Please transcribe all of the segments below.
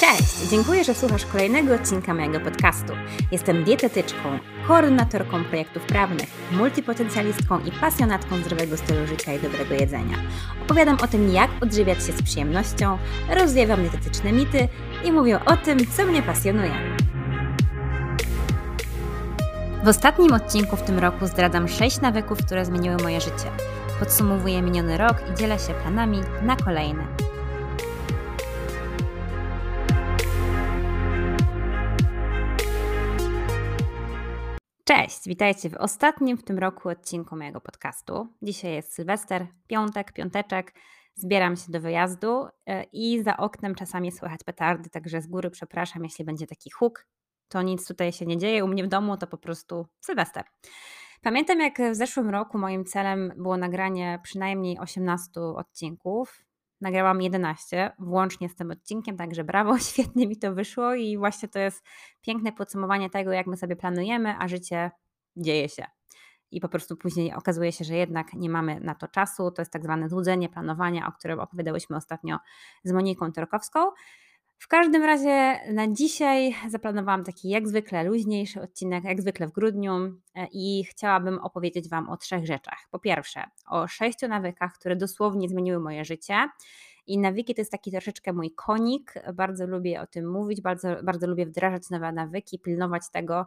Cześć! Dziękuję, że słuchasz kolejnego odcinka mojego podcastu. Jestem dietetyczką, koordynatorką projektów prawnych, multipotencjalistką i pasjonatką zdrowego stylu życia i dobrego jedzenia. Opowiadam o tym, jak odżywiać się z przyjemnością, rozwiewam dietetyczne mity i mówię o tym, co mnie pasjonuje. W ostatnim odcinku w tym roku zdradzam 6 nawyków, które zmieniły moje życie. Podsumowuję miniony rok i dzielę się planami na kolejne. Cześć, witajcie w ostatnim w tym roku odcinku mojego podcastu. Dzisiaj jest Sylwester, piątek, piąteczek. Zbieram się do wyjazdu e, i za oknem czasami słychać petardy, także z góry przepraszam, jeśli będzie taki huk. To nic tutaj się nie dzieje. U mnie w domu to po prostu Sylwester. Pamiętam, jak w zeszłym roku moim celem było nagranie przynajmniej 18 odcinków. Nagrałam 11, włącznie z tym odcinkiem, także brawo, świetnie mi to wyszło i właśnie to jest piękne podsumowanie tego, jak my sobie planujemy, a życie dzieje się. I po prostu później okazuje się, że jednak nie mamy na to czasu. To jest tak zwane złudzenie planowania, o którym opowiadałyśmy ostatnio z Moniką Torkowską. W każdym razie na dzisiaj zaplanowałam taki jak zwykle luźniejszy odcinek, jak zwykle w grudniu e, i chciałabym opowiedzieć Wam o trzech rzeczach. Po pierwsze, o sześciu nawykach, które dosłownie zmieniły moje życie i nawyki to jest taki troszeczkę mój konik. Bardzo lubię o tym mówić, bardzo, bardzo lubię wdrażać nowe nawyki, pilnować tego.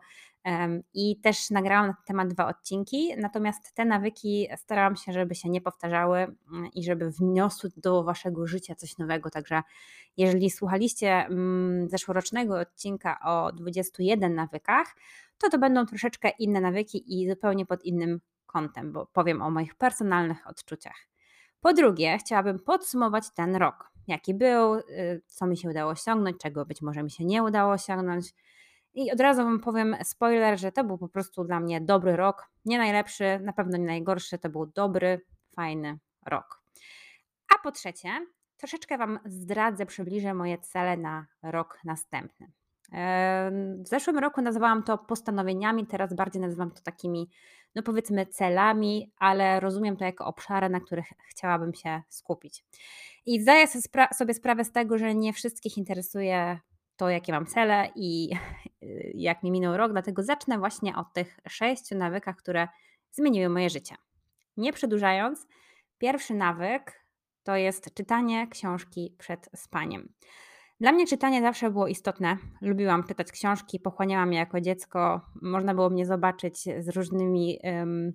I też nagrałam na ten temat dwa odcinki. Natomiast te nawyki starałam się, żeby się nie powtarzały mm, i żeby wniosły do waszego życia coś nowego. Także jeżeli słuchaliście mm, zeszłorocznego odcinka o 21 nawykach, to to będą troszeczkę inne nawyki i zupełnie pod innym kątem, bo powiem o moich personalnych odczuciach. Po drugie, chciałabym podsumować ten rok. Jaki był, y, co mi się udało osiągnąć, czego być może mi się nie udało osiągnąć. I od razu Wam powiem spoiler, że to był po prostu dla mnie dobry rok. Nie najlepszy, na pewno nie najgorszy, to był dobry, fajny rok. A po trzecie, troszeczkę Wam zdradzę, przybliżę moje cele na rok następny. W zeszłym roku nazwałam to postanowieniami, teraz bardziej nazywam to takimi, no powiedzmy, celami, ale rozumiem to jako obszary, na których chciałabym się skupić. I zdaję sobie sprawę z tego, że nie wszystkich interesuje to, jakie mam cele i jak mi minął rok, dlatego zacznę właśnie od tych sześciu nawykach, które zmieniły moje życie. Nie przedłużając, pierwszy nawyk to jest czytanie książki przed spaniem. Dla mnie czytanie zawsze było istotne. Lubiłam czytać książki, pochłaniałam je jako dziecko. Można było mnie zobaczyć z różnymi um,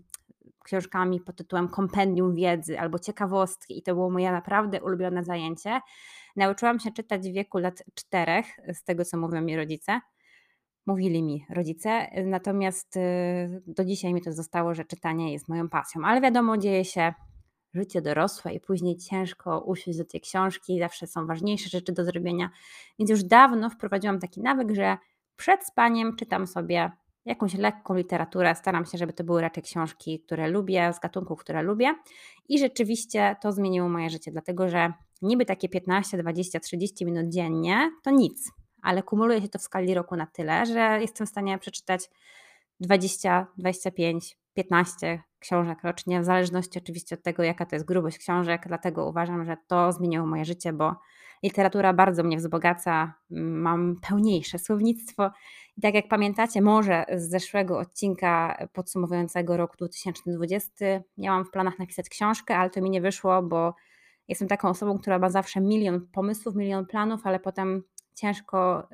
książkami pod tytułem kompendium wiedzy albo ciekawostki i to było moje naprawdę ulubione zajęcie. Nauczyłam się czytać w wieku lat czterech, z tego co mówią mi rodzice. Mówili mi rodzice, natomiast y, do dzisiaj mi to zostało, że czytanie jest moją pasją. Ale wiadomo, dzieje się życie dorosłe i później ciężko usiąść do tej książki, zawsze są ważniejsze rzeczy do zrobienia. Więc już dawno wprowadziłam taki nawyk, że przed spaniem czytam sobie jakąś lekką literaturę. Staram się, żeby to były raczej książki, które lubię, z gatunków, które lubię. I rzeczywiście to zmieniło moje życie, dlatego że niby takie 15, 20, 30 minut dziennie to nic, ale kumuluje się to w skali roku na tyle, że jestem w stanie przeczytać 20, 25, 15 książek rocznie, w zależności oczywiście od tego, jaka to jest grubość książek. Dlatego uważam, że to zmieniło moje życie, bo literatura bardzo mnie wzbogaca, mam pełniejsze słownictwo. I tak jak pamiętacie, może z zeszłego odcinka podsumowującego rok 2020, miałam w planach napisać książkę, ale to mi nie wyszło, bo jestem taką osobą, która ma zawsze milion pomysłów, milion planów, ale potem ciężko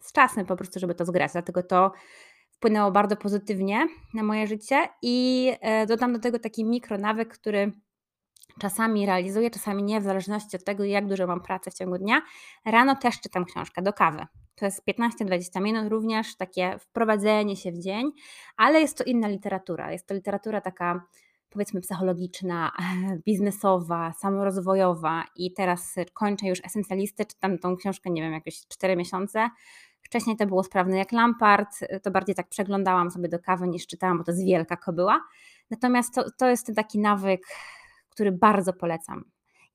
z czasem po prostu, żeby to zgrać. Dlatego to wpłynęło bardzo pozytywnie na moje życie i e, dodam do tego taki mikronawyk, który czasami realizuję, czasami nie, w zależności od tego, jak dużo mam pracy w ciągu dnia. Rano też czytam książkę do kawy. To jest 15-20 minut, również takie wprowadzenie się w dzień, ale jest to inna literatura. Jest to literatura taka powiedzmy psychologiczna, biznesowa, samorozwojowa i teraz kończę już esencjalistę, czytam tą książkę, nie wiem, jakieś 4 miesiące Wcześniej to było sprawne jak Lampard, to bardziej tak przeglądałam sobie do kawy niż czytałam, bo to jest wielka kobyła. Natomiast to, to jest ten taki nawyk, który bardzo polecam.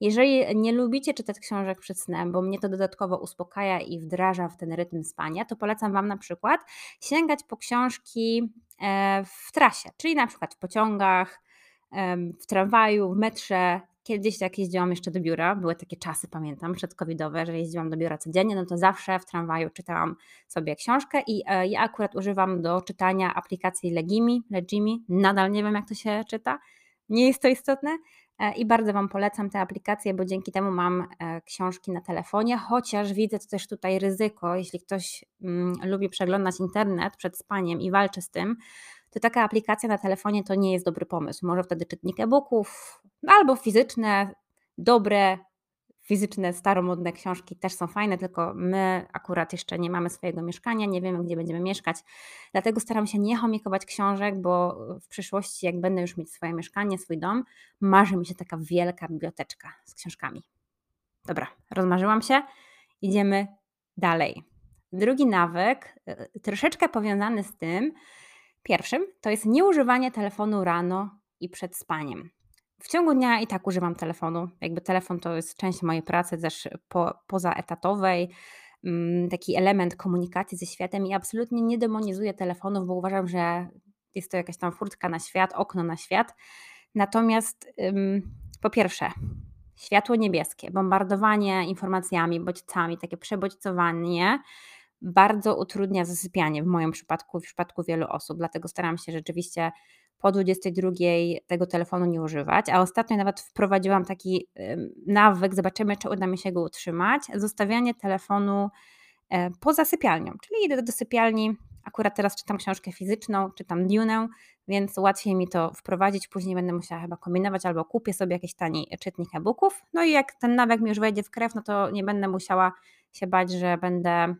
Jeżeli nie lubicie czytać książek przed snem, bo mnie to dodatkowo uspokaja i wdraża w ten rytm spania, to polecam Wam na przykład sięgać po książki e, w trasie, czyli na przykład w pociągach, w tramwaju, w metrze, kiedyś jak jeździłam jeszcze do biura, były takie czasy, pamiętam, przedcovidowe, że jeździłam do biura codziennie, no to zawsze w tramwaju czytałam sobie książkę i e, ja akurat używam do czytania aplikacji Legimi, Legimi, nadal nie wiem jak to się czyta, nie jest to istotne, E, i bardzo Wam polecam te aplikacje, bo dzięki temu mam e, książki na telefonie, chociaż widzę też tutaj ryzyko, jeśli ktoś mm, lubi przeglądać internet przed spaniem i walczy z tym, to taka aplikacja na telefonie to nie jest dobry pomysł. Może wtedy czytnik e-booków albo fizyczne, dobre, fizyczne, staromodne książki też są fajne, tylko my akurat jeszcze nie mamy swojego mieszkania, nie wiemy, gdzie będziemy mieszkać. Dlatego staram się nie chomikować książek, bo w przyszłości, jak będę już mieć swoje mieszkanie, swój dom, marzy mi się taka wielka biblioteczka z książkami. Dobra, rozmarzyłam się. Idziemy dalej. Drugi nawyk, y, troszeczkę powiązany z tym pierwszym, to jest nieużywanie telefonu rano i przed spaniem. W ciągu dnia i tak używam telefonu. Jakby telefon to jest część mojej pracy też po, pozaetatowej, mm, taki element komunikacji ze światem i absolutnie nie demonizuję telefonów, bo uważam, że jest to jakaś tam furtka na świat, okno na świat. Natomiast po pierwsze, światło niebieskie, bombardowanie informacjami, bodźcami, takie przebodźcowanie bardzo utrudnia zasypianie w moim przypadku, w przypadku wielu osób, dlatego staram się rzeczywiście po 22 tego telefonu nie używać, a ostatnio nawet wprowadziłam taki nawyk, zobaczymy, czy uda mi się go utrzymać, zostawianie telefonu e, poza sypialnią, czyli idę do sypialni, akurat teraz czytam książkę fizyczną, czytam Dune, więc łatwiej mi to wprowadzić, później będę musiała chyba kombinować albo kupię sobie jakiś tani czytnik e-booków, no i jak ten nawyk mi już wejdzie w krew, no to nie będę musiała się bać, że będę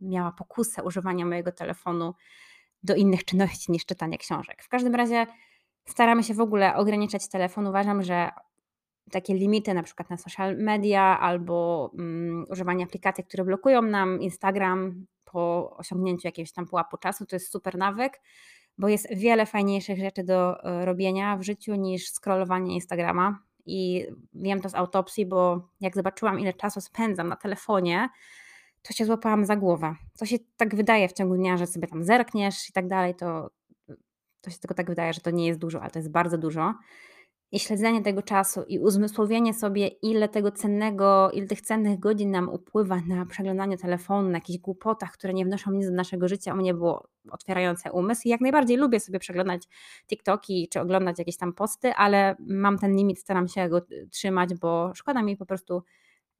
miała pokusę używania mojego telefonu do innych czynności niż czytanie książek. W każdym razie staramy się w ogóle ograniczać telefon. Uważam, że takie limity na przykład na social media albo um, używanie aplikacji, które blokują nam Instagram po osiągnięciu jakiegoś tam pułapu czasu, to jest super nawyk, bo jest wiele fajniejszych rzeczy do e, robienia w życiu niż scrollowanie Instagrama. I wiem to z autopsji, bo jak zobaczyłam, ile czasu spędzam na telefonie, to się złapałam za głowę. To się tak wydaje w ciągu dnia, że sobie tam zerkniesz i tak dalej, to, to się tylko tak wydaje, że to nie jest dużo, ale to jest bardzo dużo. I śledzenie tego czasu i uzmysłowienie sobie, ile tego cennego, ile tych cennych godzin nam upływa na przeglądanie telefonu, na jakichś głupotach, które nie wnoszą nic do naszego życia, u mnie było otwierające umysł. I jak najbardziej lubię sobie przeglądać TikToki czy oglądać jakieś tam posty, ale mam ten limit, staram się go trzymać, bo szkoda mi po prostu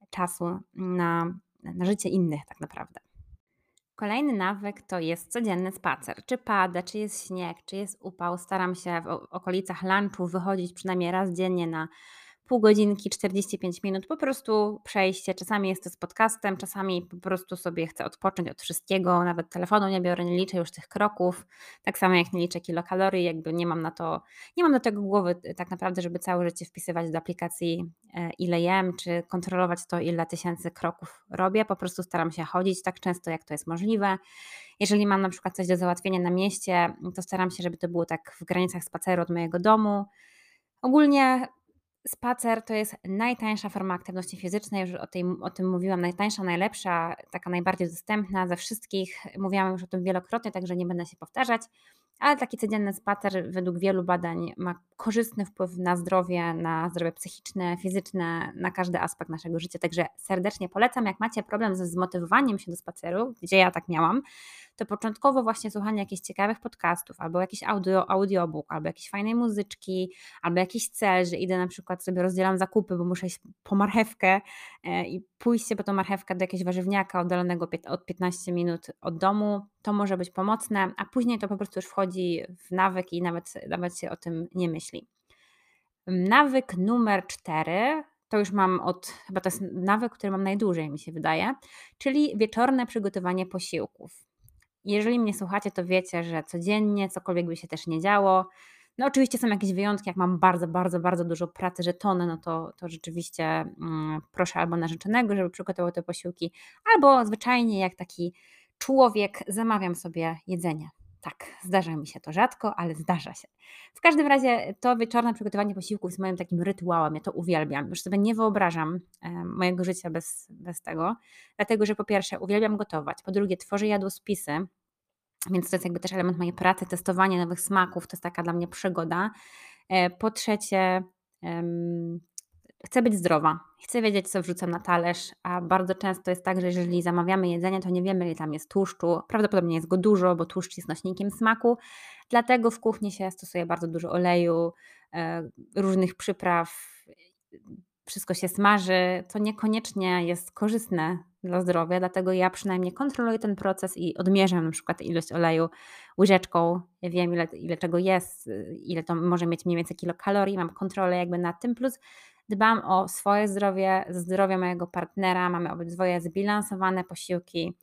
czasu na na życie innych tak naprawdę. Kolejny nawyk to jest codzienny spacer. Czy pada, czy jest śnieg, czy jest upał, staram się w okolicach lunchu wychodzić przynajmniej raz dziennie na pół godzinki, 45 minut, po prostu przejście. Czasami jest to z podcastem, czasami po prostu sobie chcę odpocząć od wszystkiego, nawet telefonu nie biorę, nie liczę już tych kroków, tak samo jak nie liczę kilokalorii, jakby nie mam na to, nie mam do tego głowy y, tak naprawdę, żeby całe życie wpisywać do aplikacji e, ile jem, czy kontrolować to, ile tysięcy kroków robię, po prostu staram się chodzić tak często, jak to jest możliwe. Jeżeli mam na przykład coś do załatwienia na mieście, to staram się, żeby to było tak w granicach spaceru od mojego domu. Ogólnie Spacer to jest najtańsza forma aktywności fizycznej, już o, tej, o tym mówiłam, najtańsza, najlepsza, taka najbardziej dostępna ze wszystkich. Mówiłam już o tym wielokrotnie, także nie będę się powtarzać, ale taki codzienny spacer według wielu badań ma korzystny wpływ na zdrowie, na zdrowie psychiczne, fizyczne, na każdy aspekt naszego życia. Także serdecznie polecam, jak macie problem ze zmotywowaniem się do spaceru, gdzie ja tak miałam, to początkowo właśnie słuchanie jakichś ciekawych podcastów, albo jakiś audio, audiobook, albo jakiejś fajnej muzyczki, albo jakiś cel, że idę na przykład sobie rozdzielam zakupy, bo muszę iść po marchewkę e, i pójście po tą marchewkę do jakiegoś warzywniaka oddalonego od 15 minut od domu, to może być pomocne, a później to po prostu już wchodzi w nawyk i nawet, nawet się o tym nie myśli. Nawyk numer cztery to już mam od, chyba to jest nawyk, który mam najdłużej, mi się wydaje, czyli wieczorne przygotowanie posiłków. Jeżeli mnie słuchacie, to wiecie, że codziennie, cokolwiek by się też nie działo, no oczywiście są jakieś wyjątki, jak mam bardzo, bardzo, bardzo dużo pracy, że tonę, no to, to rzeczywiście mm, proszę albo narzeczonego, żeby przygotował te posiłki, albo zwyczajnie jak taki człowiek zamawiam sobie jedzenie. Tak, zdarza mi się to rzadko, ale zdarza się. W każdym razie to wieczorne przygotowanie posiłków jest moim takim rytuałem, ja to uwielbiam. Już sobie nie wyobrażam mojego życia bez, bez tego, dlatego że po pierwsze uwielbiam gotować, po drugie tworzę jadłospisy, więc to jest jakby też element mojej pracy, testowanie nowych smaków, to jest taka dla mnie przygoda. E, po trzecie, Chcę być zdrowa, chcę wiedzieć, co wrzucam na talerz, a bardzo często jest tak, że jeżeli zamawiamy jedzenie, to nie wiemy, ile tam jest tłuszczu. Prawdopodobnie jest go dużo, bo tłuszcz jest nośnikiem smaku. Dlatego w kuchni się stosuje bardzo dużo oleju, e, różnych przypraw, wszystko się smaży, co niekoniecznie jest korzystne dla zdrowia, dlatego ja przynajmniej kontroluję ten proces i odmierzam na przykład ilość oleju łyżeczką. Ja wiem, ile, ile czego jest, ile to może mieć mniej więcej kilokalorii, mam kontrolę jakby nad tym, plus dbam o swoje zdrowie, zdrowie mojego partnera, mamy obydwoje zbilansowane posiłki,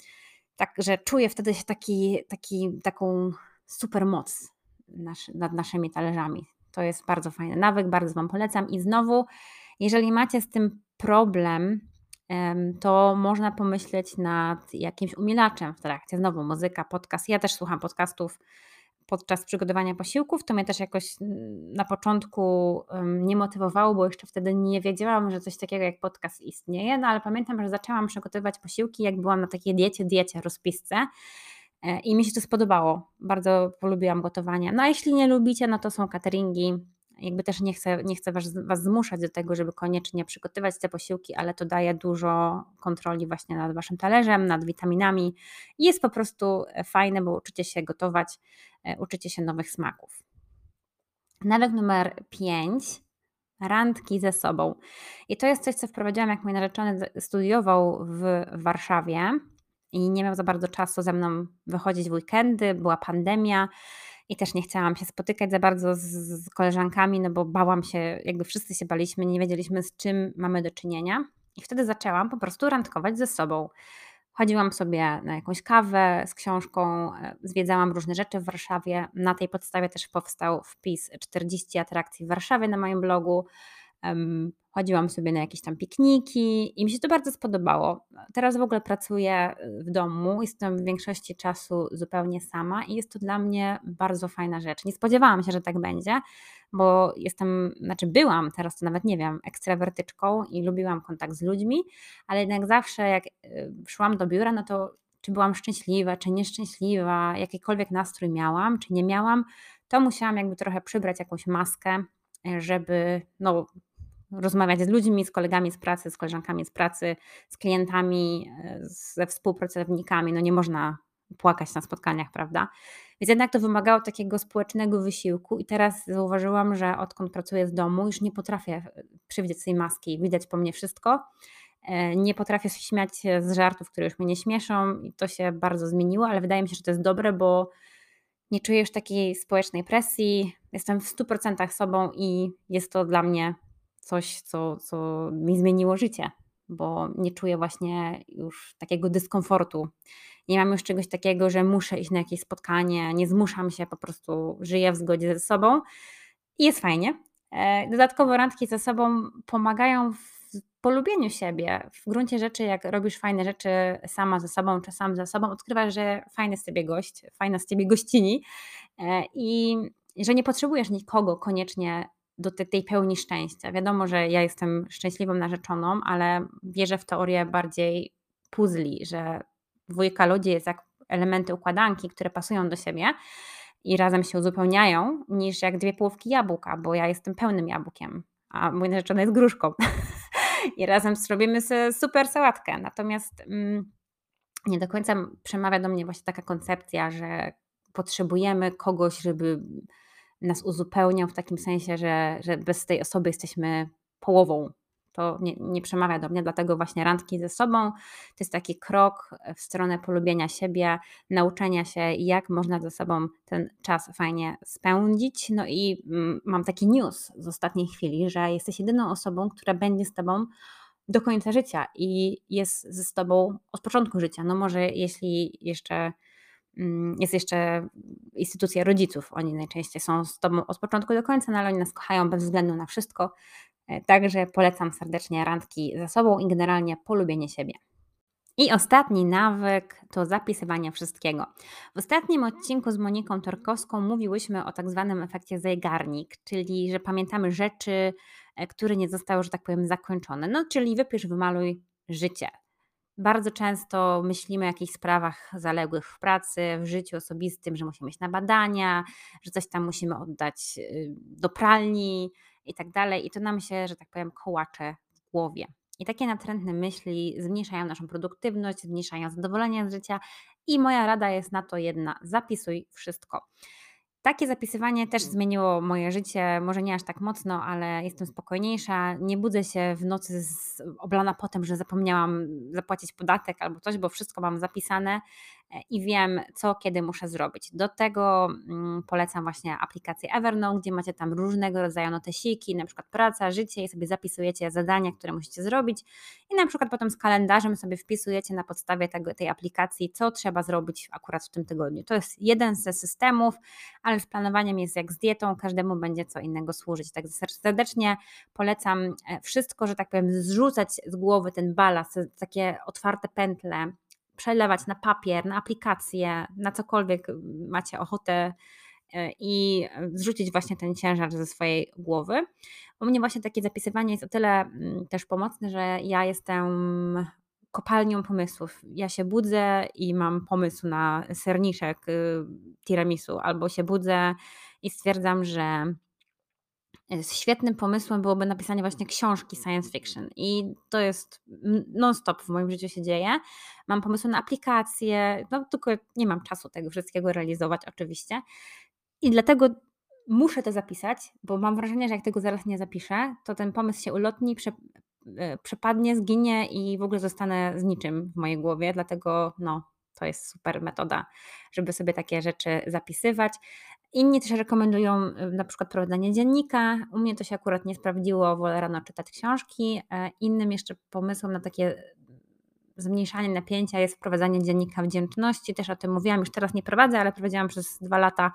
także czuję wtedy się taki, taki, taką super moc nasz, nad naszymi talerzami. To jest bardzo fajny nawyk, bardzo Wam polecam i znowu, jeżeli macie z tym problem, to można pomyśleć nad jakimś umilaczem w trakcie. Znowu muzyka, podcast. Ja też słucham podcastów podczas przygotowania posiłków. To mnie też jakoś mm, na początku nie motywowało, bo jeszcze wtedy nie wiedziałam, że coś takiego jak podcast istnieje, no ale pamiętam, że zaczęłam przygotowywać posiłki, jak byłam na takiej diecie, diecie, rozpisce. E, I mi się to spodobało. Bardzo polubiłam gotowanie. No a jeśli nie lubicie, no to są cateringi jakby też nie chcę, nie chcę was, was zmuszać do tego, żeby koniecznie przygotować te posiłki, ale to daje dużo kontroli właśnie nad waszym talerzem, nad witaminami i jest po prostu fajne, bo uczycie się gotować, e, uczycie się nowych smaków. Nawyk numer 5 randki ze sobą. I to jest coś, co wprowadziłam, jak mój narzeczony studiował w Warszawie i nie miał za bardzo czasu ze mną wychodzić w weekendy, była pandemia i też nie chciałam się spotykać za bardzo z, z koleżankami, no bo bałam się, jakby wszyscy się baliśmy, nie wiedzieliśmy z czym mamy do czynienia. I wtedy zaczęłam po prostu randkować ze sobą. Chodziłam sobie na jakąś kawę z książką, e, zwiedzałam różne rzeczy w Warszawie. Na tej podstawie też powstał wpis 40 atrakcji w Warszawie na moim blogu. Chodziłam sobie na jakieś tam pikniki i mi się to bardzo spodobało. Teraz w ogóle pracuję w domu, jestem w większości czasu zupełnie sama i jest to dla mnie bardzo fajna rzecz. Nie spodziewałam się, że tak będzie, bo jestem, znaczy byłam, teraz to nawet nie wiem, ekstrawertyczką i lubiłam kontakt z ludźmi, ale jednak zawsze jak y, szłam do biura, no to czy byłam szczęśliwa, czy nieszczęśliwa, jakikolwiek nastrój miałam, czy nie miałam, to musiałam jakby trochę przybrać jakąś maskę, żeby no, rozmawiać z ludźmi, z kolegami z pracy, z koleżankami z pracy, z klientami, e, ze współpracownikami. No nie można płakać na spotkaniach, prawda? Więc jednak to wymagało takiego społecznego wysiłku i teraz zauważyłam, że odkąd pracuję z domu, już nie potrafię e, przywdzieć tej maski, widać po mnie wszystko. E, nie potrafię się śmiać z żartów, które już mnie nie śmieszą i to się bardzo zmieniło, ale wydaje mi się, że to jest dobre, bo nie czuję już takiej społecznej presji, jestem w 100% sobą i jest to dla mnie coś, co, co mi zmieniło życie, bo nie czuję właśnie już takiego dyskomfortu. Nie mam już czegoś takiego, że muszę iść na jakieś spotkanie, nie zmuszam się, po prostu żyję w zgodzie ze sobą i jest fajnie. E, dodatkowo randki ze sobą pomagają w polubieniu siebie. W gruncie rzeczy, jak robisz fajne rzeczy sama ze sobą, czy sam ze sobą, odkrywasz, że fajny z ciebie gość, fajna z ciebie gościni e, i że nie potrzebujesz nikogo koniecznie do tej, pełni szczęścia. Wiadomo, że ja jestem szczęśliwą narzeczoną, ale wierzę w teorię bardziej puzli, że dwójka ludzi jest jak elementy układanki, które pasują do siebie i razem się uzupełniają, niż jak dwie połówki jabłka, bo ja jestem pełnym jabłkiem, a mój narzeczony jest gruszką. I razem zrobimy sobie super sałatkę. Natomiast mm, nie do końca przemawia do mnie właśnie taka koncepcja, że potrzebujemy kogoś, żeby nas uzupełniał w takim sensie, że, że bez tej osoby jesteśmy połową. To nie, nie przemawia do mnie, dlatego właśnie randki ze sobą to jest taki krok w stronę polubienia siebie, nauczenia się, jak można ze sobą ten czas fajnie spędzić. No i mm, mam taki news z ostatniej chwili, że jesteś jedyną osobą, która będzie z tobą do końca życia i jest ze tobą od początku życia. No może jeśli jeszcze jest jeszcze instytucja rodziców. Oni najczęściej są z Tobą od początku do końca, no ale oni nas kochają bez względu na wszystko. E, także polecam serdecznie randki ze sobą i generalnie polubienie siebie. I ostatni nawyk to zapisywanie wszystkiego. W ostatnim odcinku z Moniką Torkowską mówiłyśmy o tak zwanym efekcie zegarnik, czyli że pamiętamy rzeczy, e, które nie zostały, że tak powiem, zakończone. No, czyli wypisz, wymaluj życie. Bardzo często myślimy o jakichś sprawach zaległych w pracy, w życiu osobistym, że musimy iść na badania, że coś tam musimy oddać y, do pralni, i tak dalej. I to nam się, że tak powiem, kołacze w głowie. I takie natrętne myśli zmniejszają naszą produktywność, zmniejszają zadowolenie z życia. I moja rada jest na to jedna: zapisuj wszystko. Takie zapisywanie też zmieniło moje życie, może nie aż tak mocno, ale jestem spokojniejsza. Nie budzę się w nocy z, oblana potem, że zapomniałam zapłacić podatek albo coś, bo wszystko mam zapisane i wiem, co kiedy muszę zrobić. Do tego mm, polecam właśnie aplikację Evernote, gdzie macie tam różnego rodzaju notesiki, na przykład praca, życie i sobie zapisujecie zadania, które musicie zrobić i na przykład potem z kalendarzem sobie wpisujecie na podstawie tego, tej aplikacji, co trzeba zrobić akurat w tym tygodniu. To jest jeden ze systemów, ale z planowaniem jest jak z dietą, każdemu będzie co innego służyć. Tak serdecznie polecam e, wszystko, że tak powiem, zrzucać z głowy ten balast, takie otwarte pętle, przelewać na papier, na aplikację, na cokolwiek macie ochotę e, i zrzucić właśnie ten ciężar ze swojej głowy. U mnie właśnie takie zapisywanie jest o tyle mm, też pomocne, że ja jestem kopalnią pomysłów. Ja się budzę i mam pomysł na serniczek y, tiramisu, albo się budzę i stwierdzam, że świetnym pomysłem byłoby napisanie właśnie książki science fiction i to jest non-stop w moim życiu się dzieje. Mam pomysły na aplikacje, no tylko nie mam czasu tego wszystkiego realizować oczywiście i dlatego muszę to zapisać, bo mam wrażenie, że jak tego zaraz nie zapiszę, to ten pomysł się ulotni, prze, e, przepadnie, zginie i w ogóle zostanę z niczym w mojej głowie, dlatego no, to jest super metoda, żeby sobie takie rzeczy zapisywać. Inni też rekomendują y, na przykład prowadzenie dziennika. U mnie to się akurat nie sprawdziło, wolę rano czytać książki. E, innym jeszcze pomysłem na takie zmniejszanie napięcia jest wprowadzanie dziennika wdzięczności. Też o tym mówiłam, już teraz nie prowadzę, ale prowadziłam przez dwa lata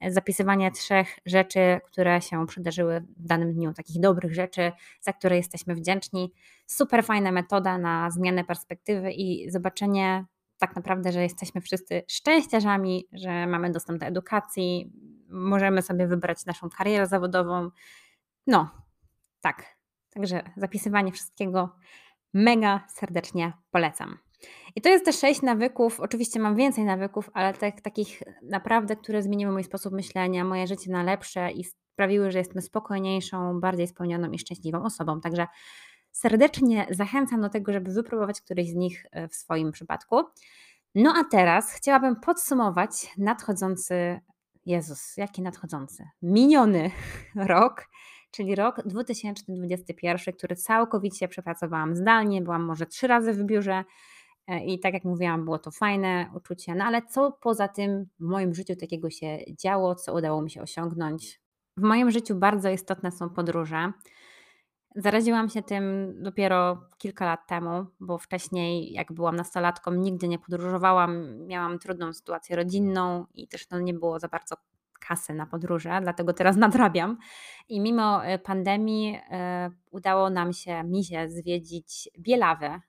e, zapisywanie trzech rzeczy, które się przydarzyły w danym dniu, takich dobrych rzeczy, za które jesteśmy wdzięczni. Super fajna metoda na zmianę perspektywy i zobaczenie tak naprawdę, że jesteśmy wszyscy szczęściarzami, że mamy dostęp do edukacji, możemy sobie wybrać naszą karierę zawodową. No, tak. Także zapisywanie wszystkiego mega serdecznie polecam. I to jest też sześć nawyków. Oczywiście mam więcej nawyków, ale tak, takich naprawdę, które zmieniły mój sposób myślenia, moje życie na lepsze i sprawiły, że jestem spokojniejszą, bardziej spełnioną i szczęśliwą osobą. Także serdecznie zachęcam do tego, żeby wypróbować któryś z nich e, w swoim przypadku. No a teraz chciałabym podsumować nadchodzący, Jezus, jaki nadchodzący, miniony rok, czyli rok 2021, który całkowicie przepracowałam zdalnie, byłam może trzy razy w biurze e, i tak jak mówiłam, było to fajne uczucie, no ale co poza tym w moim życiu takiego się działo, co udało mi się osiągnąć? W moim życiu bardzo istotne są podróże. Zaraziłam się tym dopiero kilka lat temu, bo wcześniej, jak byłam nastolatką, nigdy nie podróżowałam. Miałam trudną sytuację rodzinną i też no, nie było za bardzo kasy na podróże, dlatego teraz nadrabiam. I mimo e, pandemii e, udało nam się, mi się zwiedzić Bielawę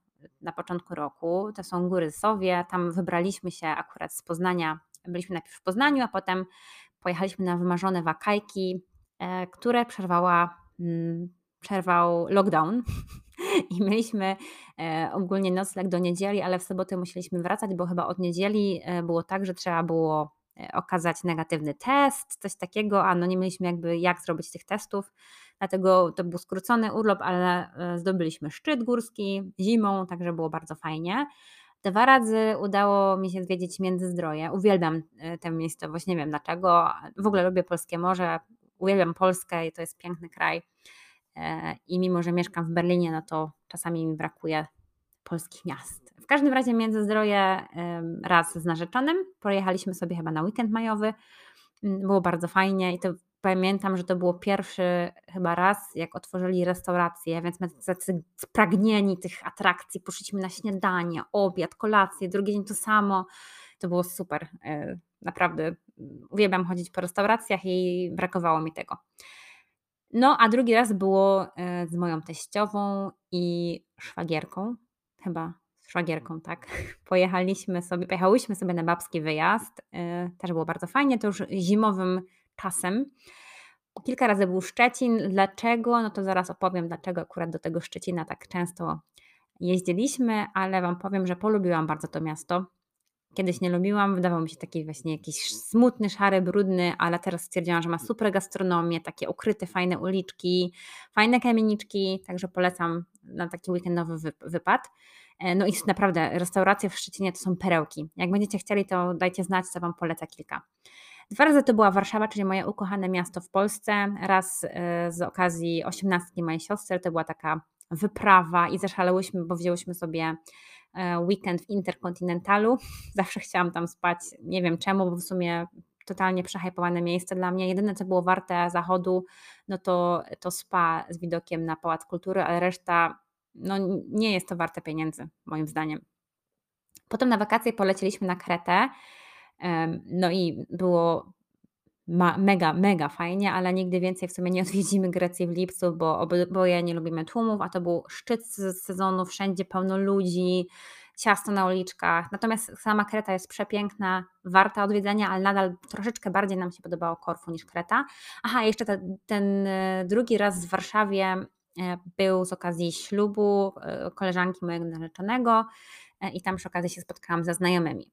na początku roku. To są góry Sowie. Tam wybraliśmy się akurat z Poznania. Byliśmy najpierw w Poznaniu, a potem pojechaliśmy na wymarzone wakajki, e, które przerwała mm, przerwał lockdown i mieliśmy e, ogólnie nocleg do niedzieli, ale w sobotę musieliśmy wracać, bo chyba od niedzieli e, było tak, że trzeba było e, okazać negatywny test, coś takiego, a no nie mieliśmy jakby jak zrobić tych testów, dlatego to był skrócony urlop, ale zdobyliśmy szczyt górski zimą, także było bardzo fajnie. Dwa razy udało mi się zwiedzić Międzyzdroje. Uwielbiam tę miejscowość, nie wiem dlaczego. W ogóle lubię polskie morze, uwielbiam Polskę i to jest piękny kraj. E, i mimo, że mieszkam w Berlinie, no to czasami mi brakuje polskich miast. W każdym razie Międzyzdroje raz z narzeczonym, pojechaliśmy sobie chyba na weekend majowy, mm, było bardzo fajnie i to pamiętam, że to było pierwszy chyba raz, jak otworzyli restaurację, więc my tacy spragnieni tych atrakcji, poszliśmy na śniadanie, obiad, kolację, drugi dzień to samo. To było super. E, naprawdę mm, uwielbiam chodzić po restauracjach i brakowało mi tego. No, a drugi raz było e, z moją teściową i szwagierką, chyba szwagierką, tak. Pojechaliśmy sobie, pojechałyśmy sobie na babski wyjazd. E, też było bardzo fajnie, to już zimowym czasem. Kilka razy był Szczecin. Dlaczego? No to zaraz opowiem, dlaczego akurat do tego Szczecina tak często jeździliśmy, ale Wam powiem, że polubiłam bardzo to miasto. Kiedyś nie lubiłam, wydawał mi się taki właśnie jakiś smutny, szary, brudny, ale teraz stwierdziłam, że ma super gastronomię, takie ukryte, fajne uliczki, fajne kamieniczki, także polecam na taki weekendowy wypad. E, no i naprawdę, restauracje w Szczecinie to są perełki. Jak będziecie chcieli, to dajcie znać, co Wam polecę kilka. Dwa razy to była Warszawa, czyli moje ukochane miasto w Polsce. Raz e, z okazji osiemnastki mojej siostry, to była taka wyprawa i zaszalałyśmy, bo wzięłyśmy sobie weekend w Interkontynentalu. Zawsze chciałam tam spać, nie wiem czemu, bo w sumie totalnie przehypowane miejsce dla mnie. Jedyne, co było warte zachodu, no to, to spa z widokiem na Pałac Kultury, ale reszta no, nie jest to warte pieniędzy, moim zdaniem. Potem na wakacje polecieliśmy na Kretę. No i było ma, mega, mega fajnie, ale nigdy więcej w sumie nie odwiedzimy Grecji w lipcu, bo oboje nie lubimy tłumów, a to był szczyt sezonu, wszędzie pełno ludzi, ciasto na uliczkach. Natomiast sama Kreta jest przepiękna, warta odwiedzenia, ale nadal troszeczkę bardziej nam się podobało Korfu niż Kreta. Aha, jeszcze te, ten e, drugi raz w Warszawie e, był z okazji ślubu e, koleżanki mojego narzeczonego i tam przy okazji się spotkałam ze znajomymi.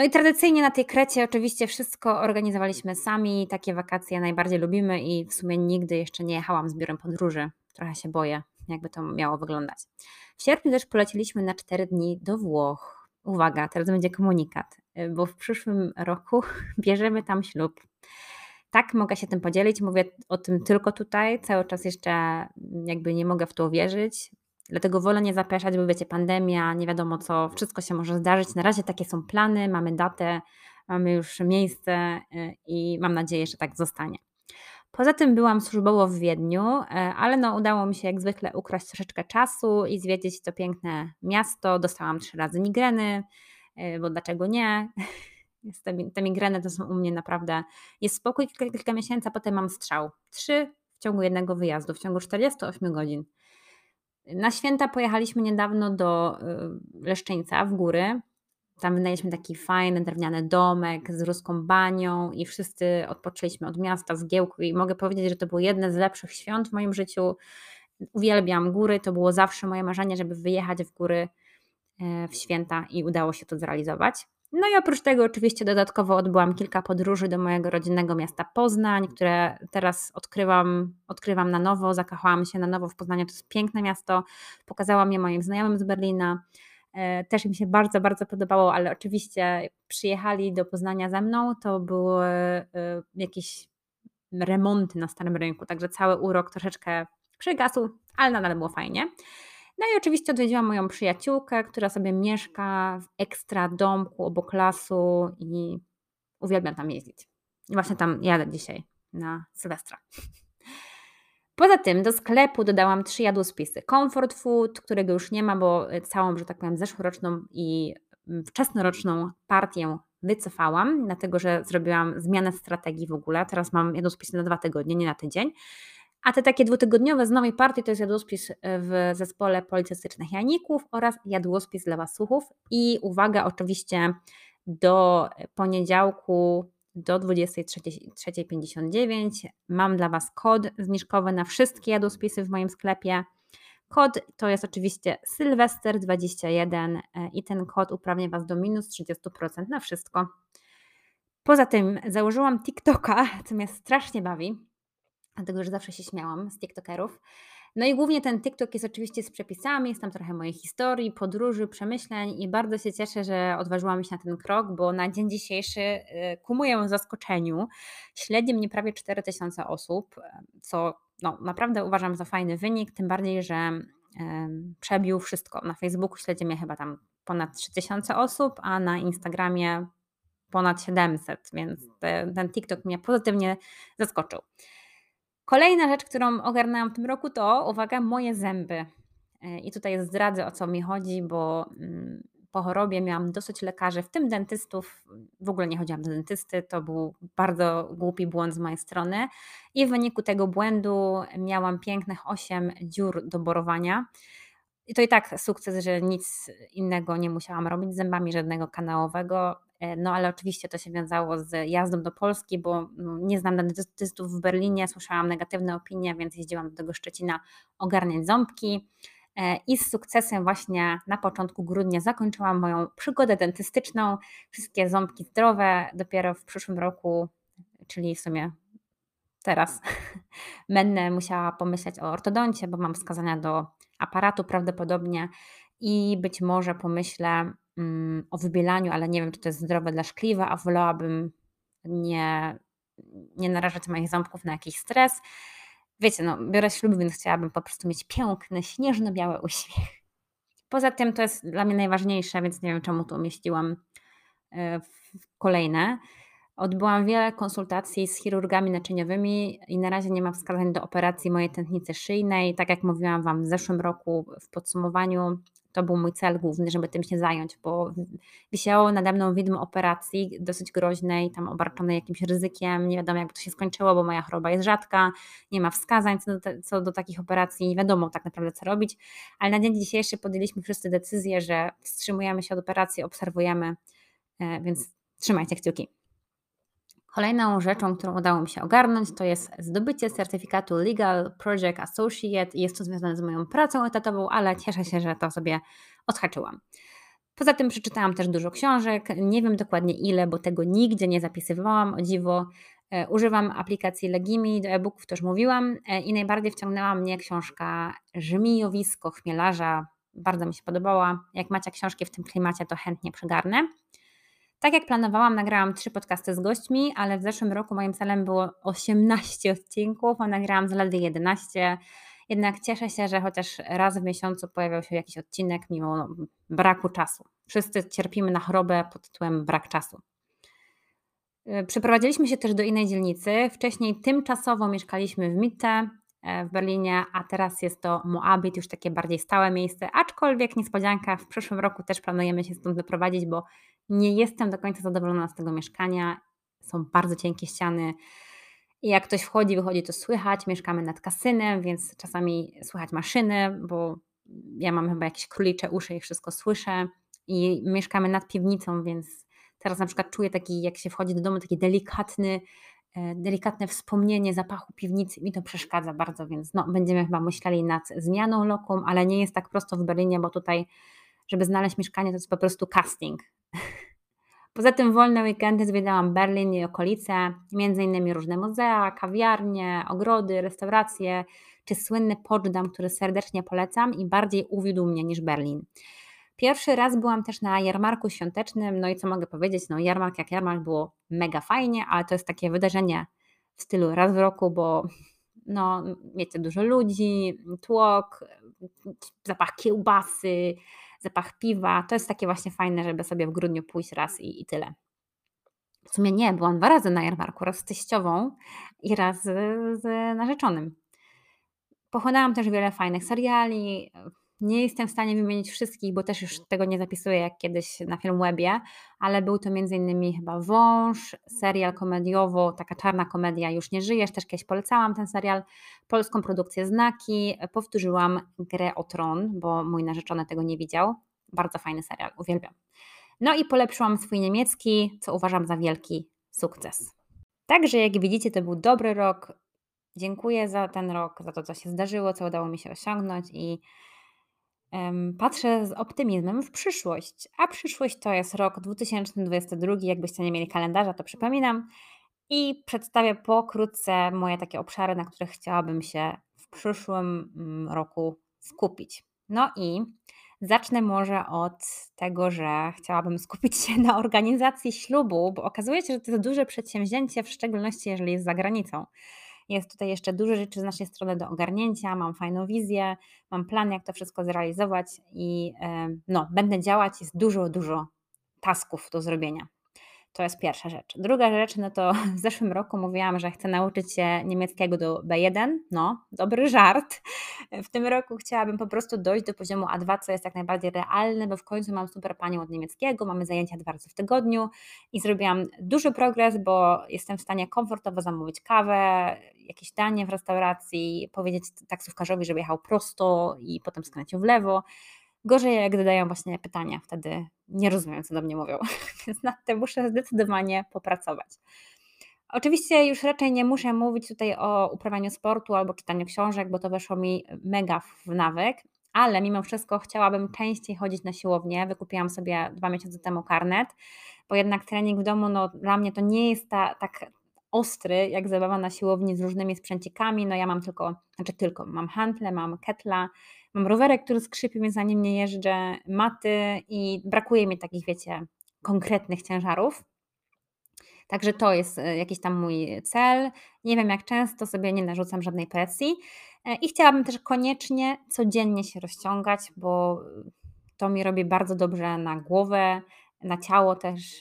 No i tradycyjnie na tej Krecie oczywiście wszystko organizowaliśmy sami. Takie wakacje najbardziej lubimy i w sumie nigdy jeszcze nie jechałam z biurem podróży. Trochę się boję, jakby to miało wyglądać. W sierpniu też poleciliśmy na 4 dni do Włoch. Uwaga, teraz będzie komunikat, bo w przyszłym roku bierzemy tam ślub. Tak, mogę się tym podzielić. Mówię o tym tylko tutaj. Cały czas jeszcze jakby nie mogę w to uwierzyć. Dlatego wolę nie zapraszać, bo wiecie, pandemia, nie wiadomo co, wszystko się może zdarzyć. Na razie takie są plany, mamy datę, mamy już miejsce y, i mam nadzieję, że tak zostanie. Poza tym byłam służbowo w Wiedniu, y, ale no udało mi się jak zwykle ukraść troszeczkę czasu i zwiedzić to piękne miasto. Dostałam trzy razy migreny, y, bo dlaczego nie? Te migreny to są u mnie naprawdę, jest spokój kilka, kilka miesięcy, a potem mam strzał. Trzy w ciągu jednego wyjazdu, w ciągu 48 godzin. Na święta pojechaliśmy niedawno do y, Leszczyńca w góry. Tam wynajęliśmy taki fajny drewniany domek z ruską banią i wszyscy odpoczęliśmy od miasta z Giełku i mogę powiedzieć, że to było jedne z lepszych świąt w moim życiu. Uwielbiam góry, to było zawsze moje marzenie, żeby wyjechać w góry e, w święta i udało się to zrealizować. No i oprócz tego oczywiście dodatkowo odbyłam kilka podróży do mojego rodzinnego miasta Poznań, które teraz odkrywam, odkrywam na nowo, zakochałam się na nowo w Poznaniu. To jest piękne miasto, pokazałam je moim znajomym z Berlina. E, też im się bardzo, bardzo podobało, ale oczywiście przyjechali do Poznania ze mną, to były e, jakieś remonty na starym rynku, także cały urok troszeczkę przygasł, ale nadal było fajnie. No i oczywiście odwiedziłam moją przyjaciółkę, która sobie mieszka w ekstra domku obok lasu i uwielbiam tam jeździć. I właśnie tam jadę dzisiaj na Sylwestra. Poza tym do sklepu dodałam trzy jadłospisy. Comfort Food, którego już nie ma, bo całą, że tak powiem, zeszłoroczną i wczesnoroczną partię wycofałam, dlatego że zrobiłam zmianę strategii w ogóle. Teraz mam jadłospisy na dwa tygodnie, nie na tydzień. A te takie dwutygodniowe z nowej partii to jest jadłospis e, w zespole policystycznych janików oraz jadłospis dla Wasuchów. I uwaga, oczywiście do poniedziałku do 23.59 mam dla Was kod zniżkowy na wszystkie jadłospisy w moim sklepie. Kod to jest oczywiście Sylwester21 e, i ten kod uprawnia Was do minus 30% na wszystko. Poza tym założyłam TikToka, co mnie strasznie bawi dlatego że zawsze się śmiałam z TikTokerów. No i głównie ten TikTok jest oczywiście z przepisami, jest tam trochę mojej historii, podróży, przemyśleń i bardzo się cieszę, że odważyłam się na ten krok, bo na dzień dzisiejszy y, ku mojemu zaskoczeniu śledzi mnie prawie 4000 osób, co no, naprawdę uważam za fajny wynik, tym bardziej, że przebił wszystko. Na Facebooku śledzi mnie chyba tam ponad 3000 osób, a na Instagramie ponad 700, więc te, ten TikTok mnie pozytywnie zaskoczył. Kolejna rzecz, którą ogarnęłam w tym roku, to uwaga, moje zęby. E, I tutaj zdradzę o co mi chodzi, bo mm, po chorobie miałam dosyć lekarzy, w tym dentystów. W ogóle nie chodziłam do dentysty, to był bardzo głupi błąd z mojej strony. I w wyniku tego błędu miałam pięknych 8 dziur do borowania. I to i tak sukces, że nic innego nie musiałam robić z zębami, żadnego kanałowego. E, no ale oczywiście to się wiązało z jazdą do Polski, bo no, nie znam dentystów w Berlinie, słyszałam negatywne opinie, więc jeździłam do tego Szczecina ogarniać ząbki. e, i z sukcesem właśnie na początku grudnia zakończyłam moją przygodę dentystyczną. Wszystkie ząbki zdrowe. Dopiero w przyszłym roku, czyli w sumie teraz, będę musiała pomyśleć o ortodoncie, bo mam wskazania do aparatu prawdopodobnie i być może pomyślę mm, o wybielaniu, ale nie wiem, czy to jest zdrowe dla szkliwa, a wolałabym nie, nie narażać moich ząbków na jakiś stres. Wiecie, no, biorę ślub, więc chciałabym po prostu mieć piękny, śnieżno-biały uśmiech. Poza tym to jest dla mnie najważniejsze, więc nie wiem, czemu tu umieściłam e, kolejne. Odbyłam wiele konsultacji z chirurgami naczyniowymi i na razie nie ma wskazań do operacji mojej tętnicy szyjnej. Tak jak mówiłam Wam w zeszłym roku w podsumowaniu, to był mój cel główny, żeby tym się zająć, bo wisiało nade mną widmo operacji dosyć groźnej, tam obarczonej jakimś ryzykiem. Nie wiadomo, jak to się skończyło, bo moja choroba jest rzadka, nie ma wskazań co do, te, co do takich operacji, nie wiadomo tak naprawdę, co robić. Ale na dzień dzisiejszy podjęliśmy wszyscy decyzję, że wstrzymujemy się od operacji, obserwujemy, e, więc trzymajcie kciuki. Kolejną rzeczą, którą udało mi się ogarnąć, to jest zdobycie certyfikatu Legal Project Associate. Jest to związane z moją pracą etatową, ale cieszę się, że to sobie odhaczyłam. Poza tym przeczytałam też dużo książek. Nie wiem dokładnie ile, bo tego nigdzie nie zapisywałam. O dziwo, e, używam aplikacji Legimi do e-booków, to już mówiłam. E, I najbardziej wciągnęła mnie książka Żmijowisko chmielarza. Bardzo mi się podobała. Jak macie książki w tym klimacie, to chętnie przygarnę. Tak jak planowałam, nagrałam trzy podcasty z gośćmi, ale w zeszłym roku moim celem było 18 odcinków, a nagrałam zaledwie 11. Jednak cieszę się, że chociaż raz w miesiącu pojawiał się jakiś odcinek mimo braku czasu. Wszyscy cierpimy na chorobę pod tytułem brak czasu. Y, przeprowadziliśmy się też do innej dzielnicy. Wcześniej tymczasowo mieszkaliśmy w Mitte e, w Berlinie, a teraz jest to Moabit, już takie bardziej stałe miejsce. Aczkolwiek niespodzianka, w przyszłym roku też planujemy się stąd wyprowadzić, bo nie jestem do końca zadowolona z tego mieszkania. Są bardzo cienkie ściany. I jak ktoś wchodzi, wychodzi, to słychać. Mieszkamy nad kasynem, więc czasami słychać maszyny, bo ja mam chyba jakieś królicze uszy i wszystko słyszę. I mieszkamy nad piwnicą, więc teraz na przykład czuję taki, jak się wchodzi do domu, taki delikatny, e, delikatne wspomnienie zapachu piwnicy. Mi to przeszkadza bardzo, więc no, będziemy chyba myśleli nad zmianą lokum, ale nie jest tak prosto w Berlinie, bo tutaj, żeby znaleźć mieszkanie, to jest po prostu casting. Poza tym wolne weekendy zwiedzałam Berlin i okolice, innymi różne muzea, kawiarnie, ogrody, restauracje, czy słynny Poczdam, który serdecznie polecam i bardziej uwiódł mnie niż Berlin. Pierwszy raz byłam też na jarmarku świątecznym, no i co mogę powiedzieć, no jarmark jak jarmark było mega fajnie, ale to jest takie wydarzenie w stylu raz w roku, bo no wiecie, dużo ludzi, tłok, zapach kiełbasy, zapach piwa. To jest takie właśnie fajne, żeby sobie w grudniu pójść raz i, i tyle. W sumie nie, byłam dwa razy na jarmarku, raz z teściową i raz z, narzeczonym. Pochłonęłam też wiele fajnych seriali, nie jestem w stanie wymienić wszystkich, bo też już tego nie zapisuję jak kiedyś na Filmwebie, ale był to m.in. chyba Wąż, serial komediowo, taka czarna komedia Już nie żyjesz, też kiedyś polecałam ten serial, polską produkcję Znaki, powtórzyłam Grę o Tron, bo mój narzeczony tego nie widział, bardzo fajny serial, uwielbiam. No i polepszyłam swój niemiecki, co uważam za wielki sukces. Także jak widzicie, to był dobry rok. Dziękuję za ten rok, za to, co się zdarzyło, co udało mi się osiągnąć i patrzę z optymizmem w przyszłość, a przyszłość to jest rok 2022. Jakbyście nie mieli kalendarza, to przypominam i przedstawię pokrótce moje takie obszary, na których chciałabym się w przyszłym mm, roku skupić. No i zacznę może od tego, że chciałabym skupić się na organizacji ślubu, bo okazuje się, że to jest duże przedsięwzięcie, w szczególności jeżeli jest za granicą. Jest tutaj jeszcze dużo rzeczy z naszej strony do ogarnięcia, mam fajną wizję, mam plan, jak to wszystko zrealizować i no, będę działać. Jest dużo, dużo tasków do zrobienia. To jest pierwsza rzecz. Druga rzecz, no to w zeszłym roku mówiłam, że chcę nauczyć się niemieckiego do B1. No, dobry żart. W tym roku chciałabym po prostu dojść do poziomu A2, co jest jak najbardziej realne, bo w końcu mam super panią od niemieckiego, mamy zajęcia dwa razy w tygodniu i zrobiłam duży progres, bo jestem w stanie komfortowo zamówić kawę, jakieś danie w restauracji, powiedzieć taksówkarzowi, żeby jechał prosto i potem skręcił w lewo. Gorzej, jak zadają właśnie pytania, wtedy nie rozumiem, co do mnie mówią, więc nad tym muszę zdecydowanie popracować. Oczywiście już raczej nie muszę mówić tutaj o uprawianiu sportu albo czytaniu książek, bo to weszło mi mega w nawyk, ale mimo wszystko chciałabym częściej chodzić na siłownię. Wykupiłam sobie dwa miesiące temu karnet, bo jednak trening w domu, no dla mnie to nie jest ta, tak ostry, jak zabawa na siłowni z różnymi sprzęcikami. No ja mam tylko, znaczy tylko, mam hantle, mam ketla, mam rowerek, który skrzypi, więc za nim nie jeżdżę, maty i brakuje mi takich, wiecie, konkretnych ciężarów. Także to jest e, jakiś tam mój cel. Nie wiem jak często, sobie nie narzucam żadnej presji. E, I chciałabym też koniecznie codziennie się rozciągać, bo to mi robi bardzo dobrze na głowę, na ciało też.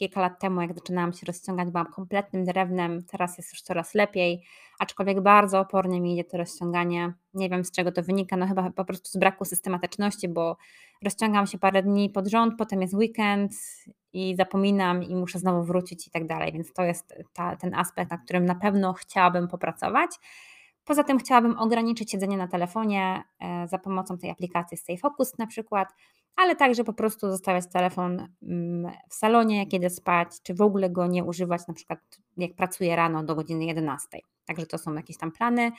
Kilka lat temu, jak zaczynałam się rozciągać, byłam kompletnym drewnem, teraz jest już coraz lepiej, aczkolwiek bardzo opornie mi idzie to rozciąganie. Nie wiem z czego to wynika, no chyba po prostu z braku systematyczności, bo rozciągam się parę dni pod rząd, potem jest weekend i zapominam i muszę znowu wrócić i tak dalej, więc to jest ta, ten aspekt, na którym na pewno chciałabym popracować. Poza tym chciałabym ograniczyć siedzenie na telefonie e, za pomocą tej aplikacji Stay Focus na przykład, ale także po prostu zostawiać telefon mm, w salonie, idę spać, czy w ogóle go nie używać, na przykład jak pracuję rano do godziny 11. Także to są jakieś tam plany.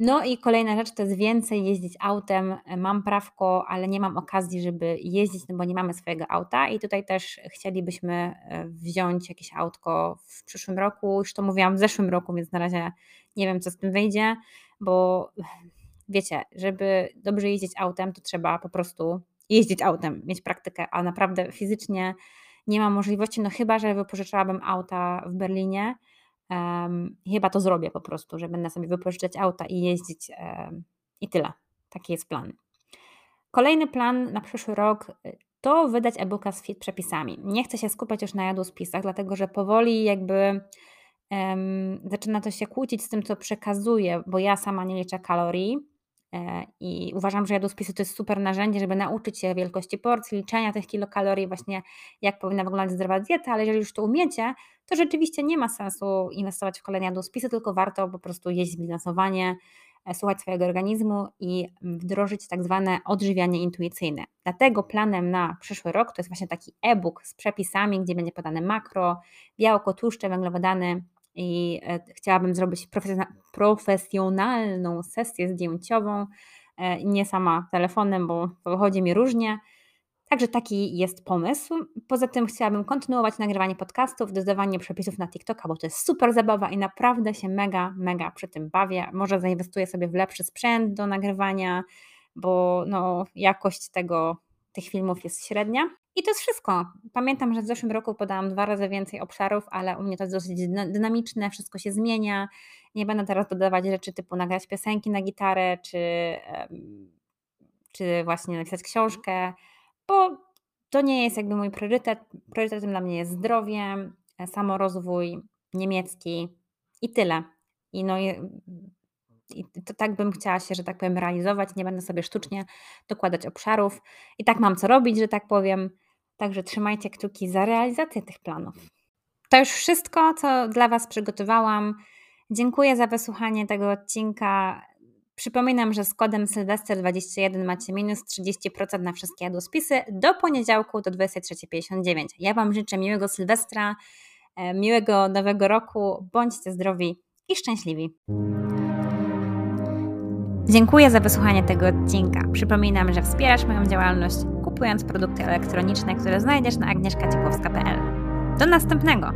No i kolejna rzecz to jest więcej jeździć autem. Mam prawko, ale nie mam okazji, żeby jeździć, no bo nie mamy swojego auta i tutaj też chcielibyśmy e, wziąć jakieś autko w przyszłym roku. Już to mówiłam w zeszłym roku, więc na razie nie wiem, co z tym wyjdzie, bo wiecie, żeby dobrze jeździć autem, to trzeba po prostu jeździć autem, mieć praktykę, a naprawdę fizycznie nie mam możliwości, no chyba, że wypożyczałabym auta w Berlinie, Um, chyba to zrobię po prostu, że będę sobie wypożyczać auta i jeździć um, i tyle. Taki jest plan. Kolejny plan na przyszły rok y, to wydać e-booka z przepisami. Nie chcę się skupiać już na jadłospisach, dlatego że powoli jakby zaczyna to się kłócić z tym, co przekazuję, bo ja sama nie liczę kalorii e, i uważam, że jadłospisy to jest super narzędzie, żeby nauczyć się wielkości porcji, liczenia tych kilokalorii, właśnie jak powinna wyglądać zdrowa dieta, ale jeżeli już to umiecie, to rzeczywiście nie ma sensu inwestować w kolejne jadłospisy, tylko warto po prostu jeść zbilansowanie, e, słuchać swojego organizmu i wdrożyć tak zwane odżywianie intuicyjne. Dlatego planem na przyszły rok to jest właśnie taki e-book z przepisami, gdzie będzie podane makro, białko, tłuszcze, węglowodany i e, chciałabym zrobić profesjonalną sesję zdjęciową, e, nie sama telefonem, bo wychodzi mi różnie, Także taki jest pomysł. Poza tym chciałabym kontynuować nagrywanie podcastów, dodawanie przepisów na TikToka, bo to jest super zabawa i naprawdę się mega, mega przy tym bawię. Może zainwestuję sobie w lepszy sprzęt do nagrywania, bo no, jakość tego, tych filmów jest średnia. I to jest wszystko. Pamiętam, że w zeszłym roku podałam dwa razy więcej obszarów, ale u mnie to jest dosyć dynamiczne, wszystko się zmienia. Nie będę teraz dodawać rzeczy typu nagrać piosenki na gitarę, czy, czy właśnie napisać książkę bo to nie jest jakby mój priorytet. Priorytetem dla mnie jest zdrowie, e, samorozwój niemiecki i tyle. I no i to tak bym chciała się, że tak powiem, realizować. Nie będę sobie sztucznie dokładać obszarów. I tak mam co robić, że tak powiem. Także trzymajcie kciuki za realizację tych planów. To już wszystko, co dla Was przygotowałam. Dziękuję za wysłuchanie tego odcinka. Przypominam, że z kodem Sylwester21 macie minus 30% na wszystkie jadłospisy do poniedziałku do 23.59. Ja Wam życzę miłego Sylwestra, e, miłego nowego roku, bądźcie zdrowi i szczęśliwi. Dziękuję za wysłuchanie tego odcinka. Przypominam, że wspierasz moją działalność kupując produkty elektroniczne, które znajdziesz na agnieszkaciepłowska.pl. Do następnego!